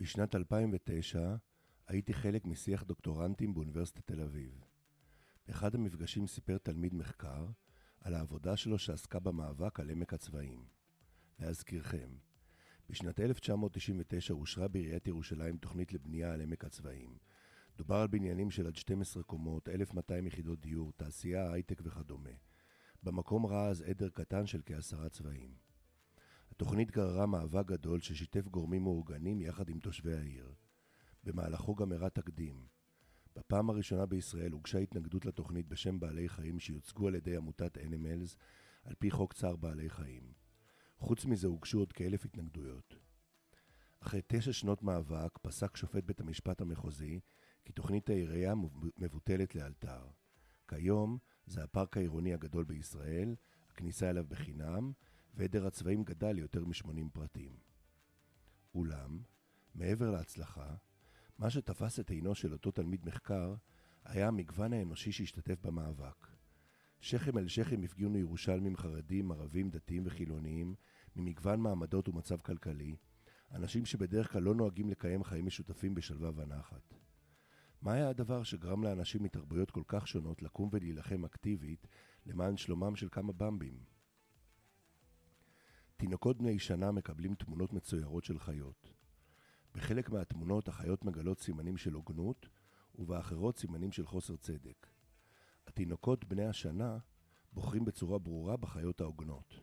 בשנת 2009 הייתי חלק משיח דוקטורנטים באוניברסיטת תל אביב. באחד המפגשים סיפר תלמיד מחקר על העבודה שלו שעסקה במאבק על עמק הצבאים. להזכירכם, בשנת 1999 אושרה בעיריית ירושלים תוכנית לבנייה על עמק הצבאים. דובר על בניינים של עד 12 קומות, 1,200 יחידות דיור, תעשייה, הייטק וכדומה. במקום ראה אז עדר קטן של כעשרה צבאים. התוכנית גררה מאבק גדול ששיתף גורמים מאורגנים יחד עם תושבי העיר. במהלכו גם הראה תקדים. בפעם הראשונה בישראל הוגשה התנגדות לתוכנית בשם בעלי חיים שיוצגו על ידי עמותת אנימלס על פי חוק צער בעלי חיים. חוץ מזה הוגשו עוד כאלף התנגדויות. אחרי תשע שנות מאבק פסק שופט בית המשפט המחוזי כי תוכנית העירייה מבוטלת לאלתר. כיום זה הפארק העירוני הגדול בישראל, הכניסה אליו בחינם, ועדר הצבעים גדל ליותר מ-80 פרטים. אולם, מעבר להצלחה, מה שתפס את עינו של אותו תלמיד מחקר היה המגוון האנושי שהשתתף במאבק. שכם אל שכם הפגינו ירושלמים חרדים, ערבים, דתיים וחילוניים, ממגוון מעמדות ומצב כלכלי, אנשים שבדרך כלל לא נוהגים לקיים חיים משותפים בשלווה ונחת. מה היה הדבר שגרם לאנשים מתרבויות כל כך שונות לקום ולהילחם אקטיבית למען שלומם של כמה במבים? תינוקות בני שנה מקבלים תמונות מצוירות של חיות. בחלק מהתמונות החיות מגלות סימנים של הוגנות, ובאחרות סימנים של חוסר צדק. התינוקות בני השנה בוחרים בצורה ברורה בחיות ההוגנות.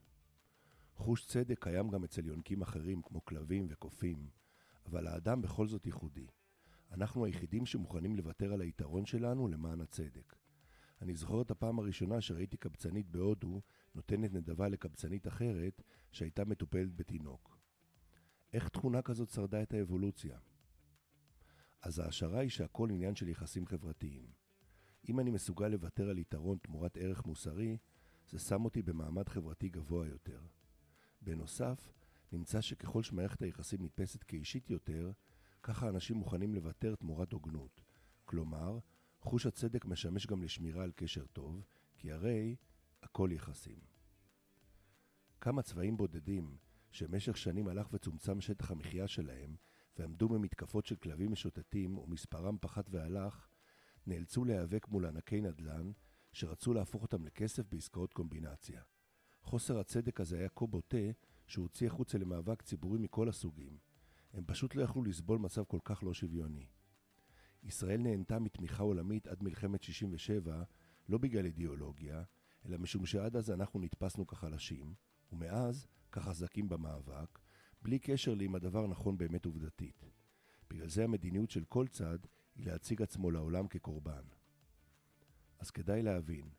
חוש צדק קיים גם אצל יונקים אחרים כמו כלבים וקופים, אבל האדם בכל זאת ייחודי. אנחנו היחידים שמוכנים לוותר על היתרון שלנו למען הצדק. אני זוכר את הפעם הראשונה שראיתי קבצנית בהודו נותנת נדבה לקבצנית אחרת שהייתה מטופלת בתינוק. איך תכונה כזאת שרדה את האבולוציה? אז ההשערה היא שהכל עניין של יחסים חברתיים. אם אני מסוגל לוותר על יתרון תמורת ערך מוסרי, זה שם אותי במעמד חברתי גבוה יותר. בנוסף, נמצא שככל שמערכת היחסים נתפסת כאישית יותר, ככה אנשים מוכנים לוותר תמורת הוגנות. כלומר, חוש הצדק משמש גם לשמירה על קשר טוב, כי הרי הכל יחסים. כמה צבעים בודדים, שבמשך שנים הלך וצומצם שטח המחיה שלהם, ועמדו במתקפות של כלבים משוטטים, ומספרם פחת והלך, נאלצו להיאבק מול ענקי נדל"ן, שרצו להפוך אותם לכסף בעסקאות קומבינציה. חוסר הצדק הזה היה כה בוטה, שהוא הוציא החוצה למאבק ציבורי מכל הסוגים. הם פשוט לא יכלו לסבול מצב כל כך לא שוויוני. ישראל נהנתה מתמיכה עולמית עד מלחמת 67, לא בגלל אידיאולוגיה, אלא משום שעד אז אנחנו נתפסנו כחלשים, ומאז כחזקים במאבק, בלי קשר לאם הדבר נכון באמת עובדתית. בגלל זה המדיניות של כל צד היא להציג עצמו לעולם כקורבן. אז כדאי להבין,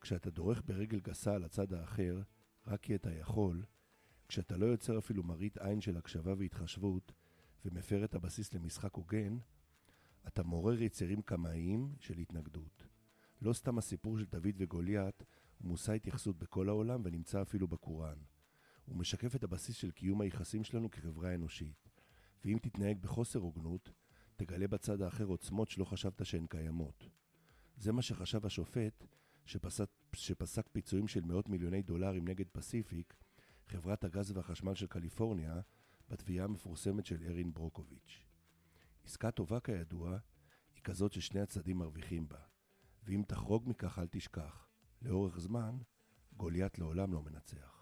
כשאתה דורך ברגל גסה על הצד האחר, רק כי אתה יכול, כשאתה לא יוצר אפילו מראית עין של הקשבה והתחשבות, ומפר את הבסיס למשחק הוגן, אתה מעורר יצרים קמאיים של התנגדות. לא סתם הסיפור של דוד וגוליית הוא מושא התייחסות בכל העולם ונמצא אפילו בקוראן. הוא משקף את הבסיס של קיום היחסים שלנו כחברה אנושית. ואם תתנהג בחוסר הוגנות, תגלה בצד האחר עוצמות שלא חשבת שהן קיימות. זה מה שחשב השופט שפסק, שפסק פיצויים של מאות מיליוני דולרים נגד פסיפיק, חברת הגז והחשמל של קליפורניה, בתביעה המפורסמת של ארין ברוקוביץ'. עסקה טובה כידוע, היא כזאת ששני הצדדים מרוויחים בה, ואם תחרוג מכך אל תשכח, לאורך זמן, גוליית לעולם לא מנצח.